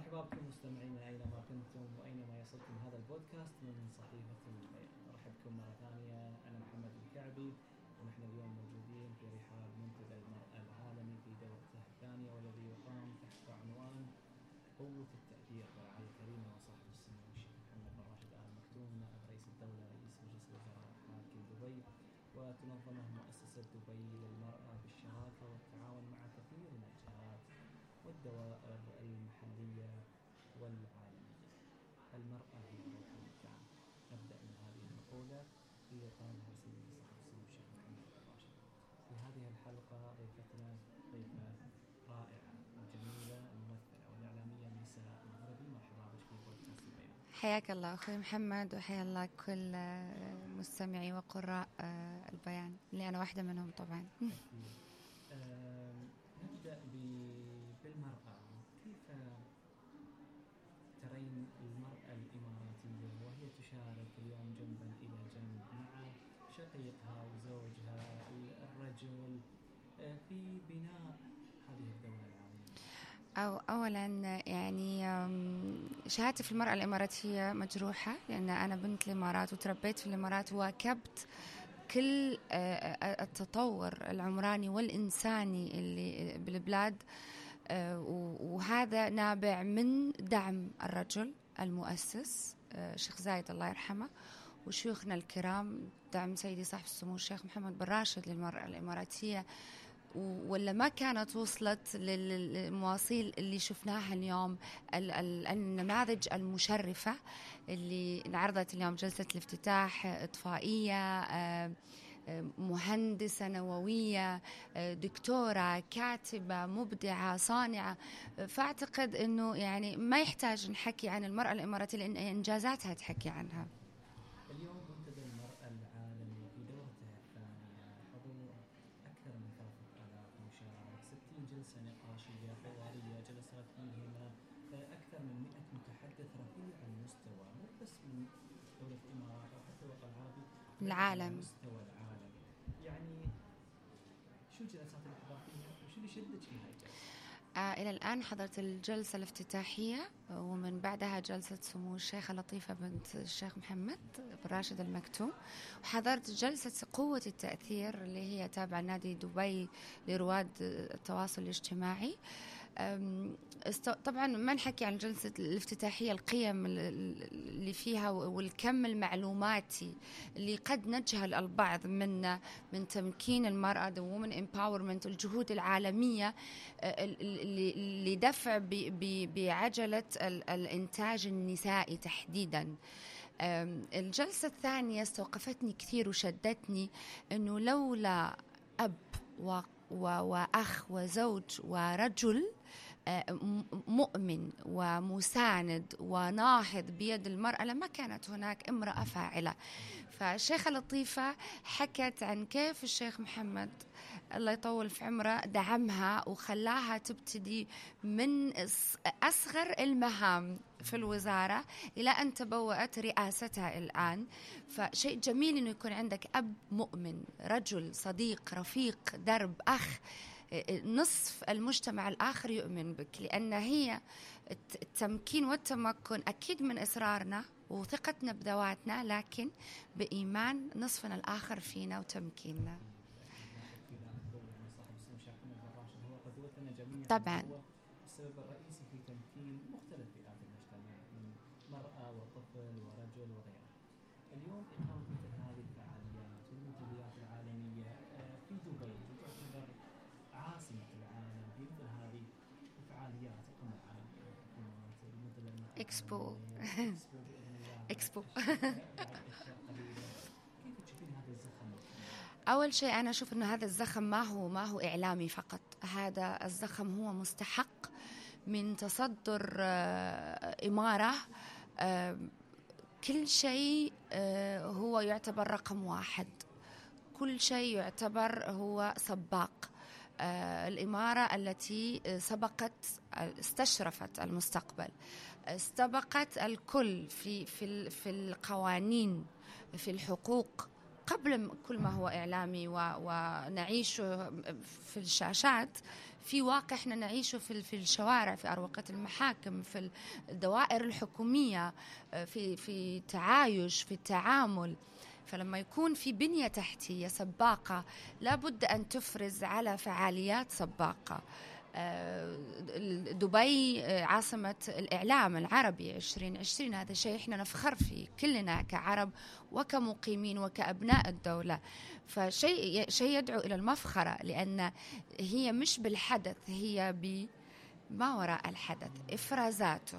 مرحبا بكم مستمعينا أينما كنتم وأينما يصلكم هذا البودكاست من صحيفة أرحب بكم مرة ثانية. أنا محمد الكعبي. ونحن اليوم موجودين في رحاب منتدى المراه العالمي في دورته الثانية والذي يقام تحت عنوان قوة التاثير برعايه كريمه وصاحب السمو الشيخ محمد بن راشد آل مكتوم نائب رئيس الدولة رئيس مجلس الوزراء حاكم دبي وتنظمه مؤسسة دبي للمرأة بالشراكة والتعاون مع كثير من الجهات. والدوائر المحلية والعالمية المرأة هي روح المكان نبدأ من هذه المقولة. اللي قالها سيدي صاحب السمو الشيخ محمد بن راشد في هذه الحلقة ضيفتنا ضيفة رائعة وجميلة الممثلة والإعلامية نساء المغربي مرحبا بك في بودكاست البيان. حياك الله أخوي محمد وحيا الله كل مستمعي وقراء البيان اللي أنا واحدة منهم طبعا نبدأ بالمرأة كيف ترين المرأة الإماراتية وهي تشارك اليوم جنبا إلى جنب مع شقيقها وزوجها الرجل في بناء هذه الدولة العالمية أو أولا يعني شهادتي في المرأة الإماراتية مجروحة لأن أنا بنت الإمارات وتربيت في الإمارات وواكبت كل التطور العمراني والإنساني اللي بالبلاد وهذا نابع من دعم الرجل المؤسس الشيخ زايد الله يرحمه وشيوخنا الكرام دعم سيدي صاحب السمو الشيخ محمد بن راشد للمرأة الإماراتية. ولا ما كانت وصلت للمواصيل اللي شفناها اليوم النماذج المشرفة اللي انعرضت اليوم جلسة الافتتاح إطفائية مهندسة نووية دكتورة كاتبة مبدعة صانعة. فأعتقد أنه يعني ما يحتاج نحكي عن المرأة الإماراتية لأن إنجازاتها تحكي عنها اليوم منتدى المرأة العالمي في دورته الثانية حضور أكثر من ثلاثة آلاف مشارك 60 جلسة نقاشية حوارية جلسات فيهما أكثر من 100 متحدث رفيع المستوى مو بس من دولة الإمارات أو حتى الوطن العربي العالم. مستوى العالم. يعني شو الجلسات اللي حضرتيها وشو اللي شدك في هاي الجلسة؟ آه إلى الآن حضرت الجلسة الافتتاحية ومن بعدها جلسة سمو الشيخة لطيفة بنت الشيخ محمد بن راشد المكتوم. وحضرت جلسة قوة التأثير اللي هي تابعة نادي دبي لرواد التواصل الاجتماعي. طبعا ما نحكي عن جلسة الافتتاحية القيم اللي فيها والكم المعلوماتي اللي قد نجهل البعض من من تمكين المرأة the women empowerment الجهود العالمية لدفع بعجلة الإنتاج النسائي تحديدا. الجلسة الثانية استوقفتني كثير وشدتني أنه لولا أب و وأخ وزوج ورجل مؤمن ومساند وناهض بيد المرأة لما كانت هناك امرأة فاعلة. فالشيخة لطيفة حكت عن كيف الشيخ محمد الله يطول في عمره دعمها وخلاها تبتدي من أصغر المهام في الوزارة إلى أن تبوأت رئاستها الآن. فشيء جميل أنه يكون عندك أب مؤمن رجل صديق رفيق درب أخ. نصف المجتمع الآخر يؤمن بك لأن هي التمكين والتمكن أكيد من إصرارنا وثقتنا بذواتنا لكن بإيمان نصفنا الآخر فينا وتمكيننا. طبعا. السبب الرئيسي في تمكين مختلف فئات المجتمع من مرأة وطفل ورجل وغيره اليوم إقامة مثل هذه الفعاليات والمنتديات العالمية في دبي تعتبر عاصمة العالم في مثل هذه الفعاليات القمة العالمية مثل اكسبو اكسبو أول شيء أنا أشوف أن هذا الزخم ما هو ما هو إعلامي فقط. هذا الزخم هو مستحق من تصدر إمارة. كل شيء هو يعتبر رقم واحد. كل شيء يعتبر هو سباق. الإمارة التي سبقت استشرفت المستقبل. استبقت الكل في في في القوانين في الحقوق قبل كل ما هو إعلامي ونعيش في الشاشات. في واقع إحنا نعيشه في في الشوارع في أروقة المحاكم في الدوائر الحكومية آه، في في تعايش في التعامل. فلما يكون في بنية تحتية سباقة لابد أن تفرز على فعاليات سباقة. آه، دبي آه، عاصمة الإعلام العربي 2020 هذا شيء إحنا نفخر فيه كلنا كعرب وكمقيمين وكأبناء الدولة. فشيء شيء يدعو إلى المفخرة لأن هي مش بالحدث هي بما وراء الحدث؟ إفرازاته.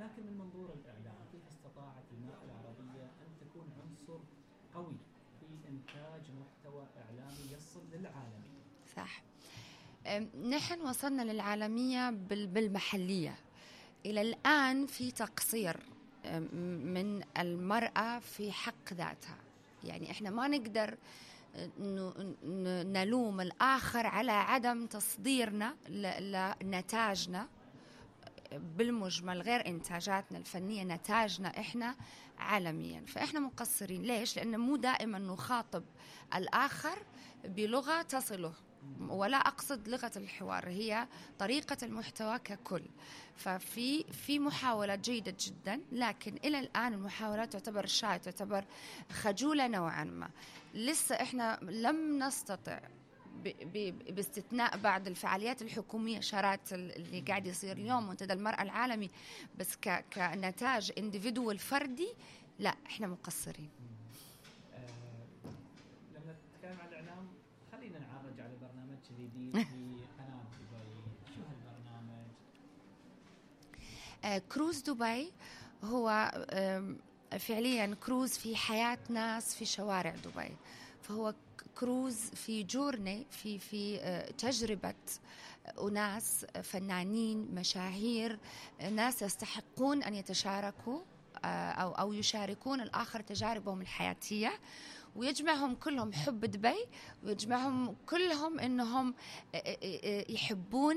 لكن من منظور الإعلام كيف استطاعت المرأة العربية أن تكون عنصر قوي في إنتاج محتوى إعلامي يصل للعالمية صح. نحن وصلنا للعالمية بالمحلية. إلى الآن في تقصير من المرأة في حق ذاتها. يعني إحنا ما نقدر نلوم الآخر على عدم تصديرنا لنتاجنا. بالمجمل غير إنتاجاتنا الفنية نتاجنا إحنا عالميا. فإحنا مقصرين. ليش؟ لأن مو دائما نخاطب الآخر بلغة تصله ولا أقصد لغة الحوار هي طريقة المحتوى ككل. ففي في محاولات جيدة جدا لكن إلى الآن المحاولات تعتبر شاية تعتبر خجولة نوعا ما. لسه إحنا لم نستطع باستثناء بعض الفعاليات الحكومية شارات اللي قاعد يصير اليوم منتدى المرأة العالمي. بس كنتاج انديفيدوال فردي لا إحنا مقصرين. جديد في قناة دبي. شو هالبرنامج؟ آه، كروز دبي هو فعليا كروز في حياة ناس في شوارع دبي. فهو كروز في جورني في في آه، تجربة أناس فنانين مشاهير ناس يستحقون أن يتشاركوا آه، أو أو يشاركون الآخر تجاربهم الحياتية ويجمعهم كلهم حب دبي ويجمعهم كلهم إنهم يحبون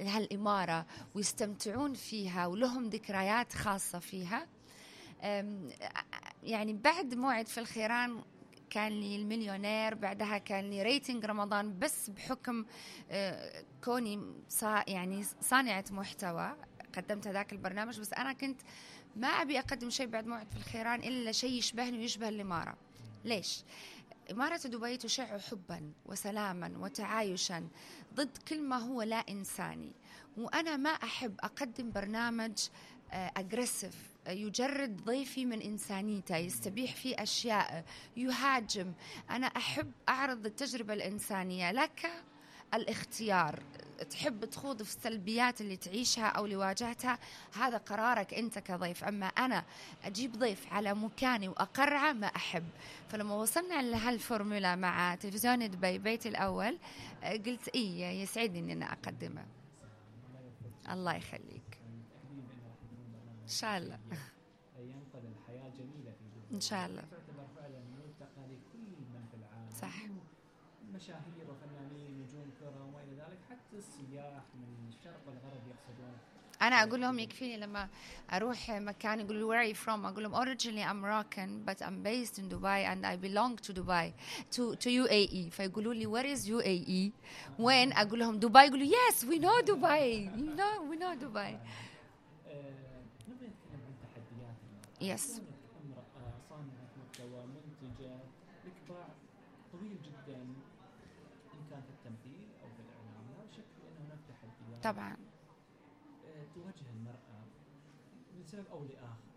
هالإمارة ويستمتعون فيها ولهم ذكريات خاصة فيها. يعني بعد موعد في الخيران كان لي المليونير بعدها كان لي rating رمضان بس بحكم كوني صا يعني صانعة محتوى قدمت هذاك البرنامج بس أنا كنت ما أبي أقدم شيء بعد موعد في الخيران إلا شيء يشبهني ويشبه الإمارة ليش؟ إمارة دبي تشع حبا وسلاما وتعايشا ضد كل ما هو لا إنساني وأنا ما أحب أقدم برنامج أجريسيف آه، يجرد ضيفي من إنسانيته يستبيح فيه أشياء يهاجم. أنا أحب أعرض التجربة الإنسانية. لك الاختيار. تحب تخوض في السلبيات اللي تعيشها أو اللي واجهتها؟ هذا قرارك أنت كضيف. أما أنا أجيب ضيف على مكاني وأقرعه ما أحب. فلما وصلنا لهالفورمولا مع تلفزيون دبي بيتي الأول قلت اي يسعدني إني أنا أقدمه. الله يخليك. إن شاء الله. ينقل الحياة جميله في إن شاء الله. تعتبر فعلا ملتقى لكل من في العالم صح. مشاهير وفنانين نجوم كره وما إلى ذلك حتى السياح من الشرق والغرب يقصدون أنا أقول لهم يكفيني لما أروح مكان يقولوا where are you from? أقول لهم originally I'm Moroccan but I'm based in Dubai and I belong to Dubai to to UAE فيقولوا لي where is UAE وين أقول لهم دبي يقولوا yes we know Dubai. You know we know Dubai نبغى نتكلم عن تحديات يس امرأة صانعة محتوى منتجة لك باع طويل جدا إن كان في التمثيل أو في الإعلام لا شك انه هناك تحديات طبعا. تواجه المرأة لسبب أو لآخر.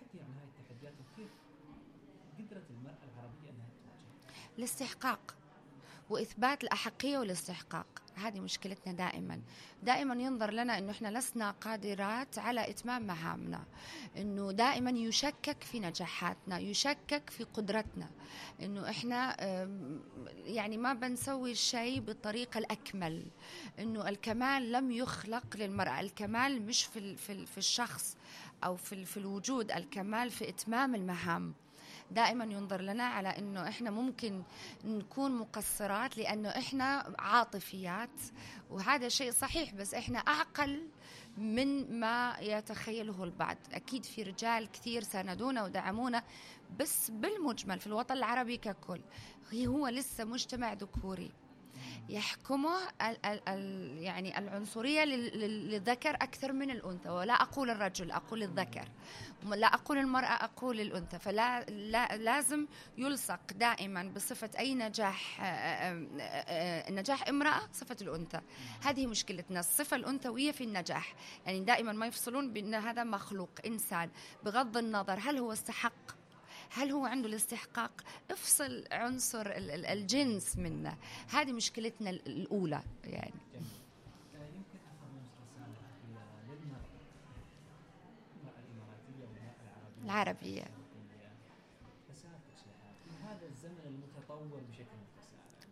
حكي عن هاي التحديات وكيف قدرت المرأة العربية أنها تواجه؟ الاستحقاق. وإثبات الأحقية والاستحقاق. هذه مشكلتنا دائما. دائما ينظر لنا إنه إحنا لسنا قادرات على إتمام مهامنا إنه دائما يشكك في نجاحاتنا يشكك في قدرتنا إنه إحنا يعني ما بنسوي الشيء بالطريقة الأكمل إنه الكمال لم يخلق للمرأة الكمال مش في في الشخص أو في في الوجود الكمال في إتمام المهام. دائما ينظر لنا على إنه إحنا ممكن نكون مقصرات لأنه إحنا عاطفيات وهذا شيء صحيح بس إحنا أعقل من ما يتخيله البعض. أكيد في رجال كثير ساندونا ودعمونا بس بالمجمل في الوطن العربي ككل هو لسه مجتمع ذكوري. يحكمه ال ال ال يعني العنصرية للذكر أكثر من الأنثى ولا أقول الرجل أقول الذكر. لا أقول المرأة أقول الأنثى. فلا لا لازم يلصق دائما بصفة أي نجاح آه، آه، آه، نجاح امرأة صفة الأنثى. هذه مشكلتنا الصفة الأنثوية في النجاح. يعني دائما ما يفصلون بأن هذا مخلوق إنسان. بغض النظر هل هو استحق هل هو عنده الاستحقاق؟ افصل عنصر الجنس منه. هذه مشكلتنا الأولى يعني. العربية. هذا الزمن المتطور بشكل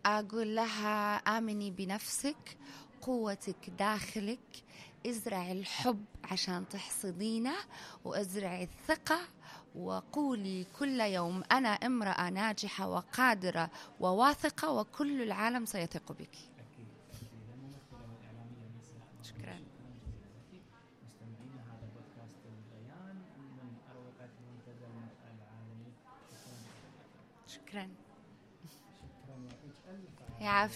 أقول لها آمني بنفسك قوتك داخلك ازرعي الحب عشان تحصدينه وازرعي الثقة وقولي كل يوم أنا امرأة ناجحة وقادرة وواثقة وكل العالم سيثق بك. شكرا. شكرا. يعافيك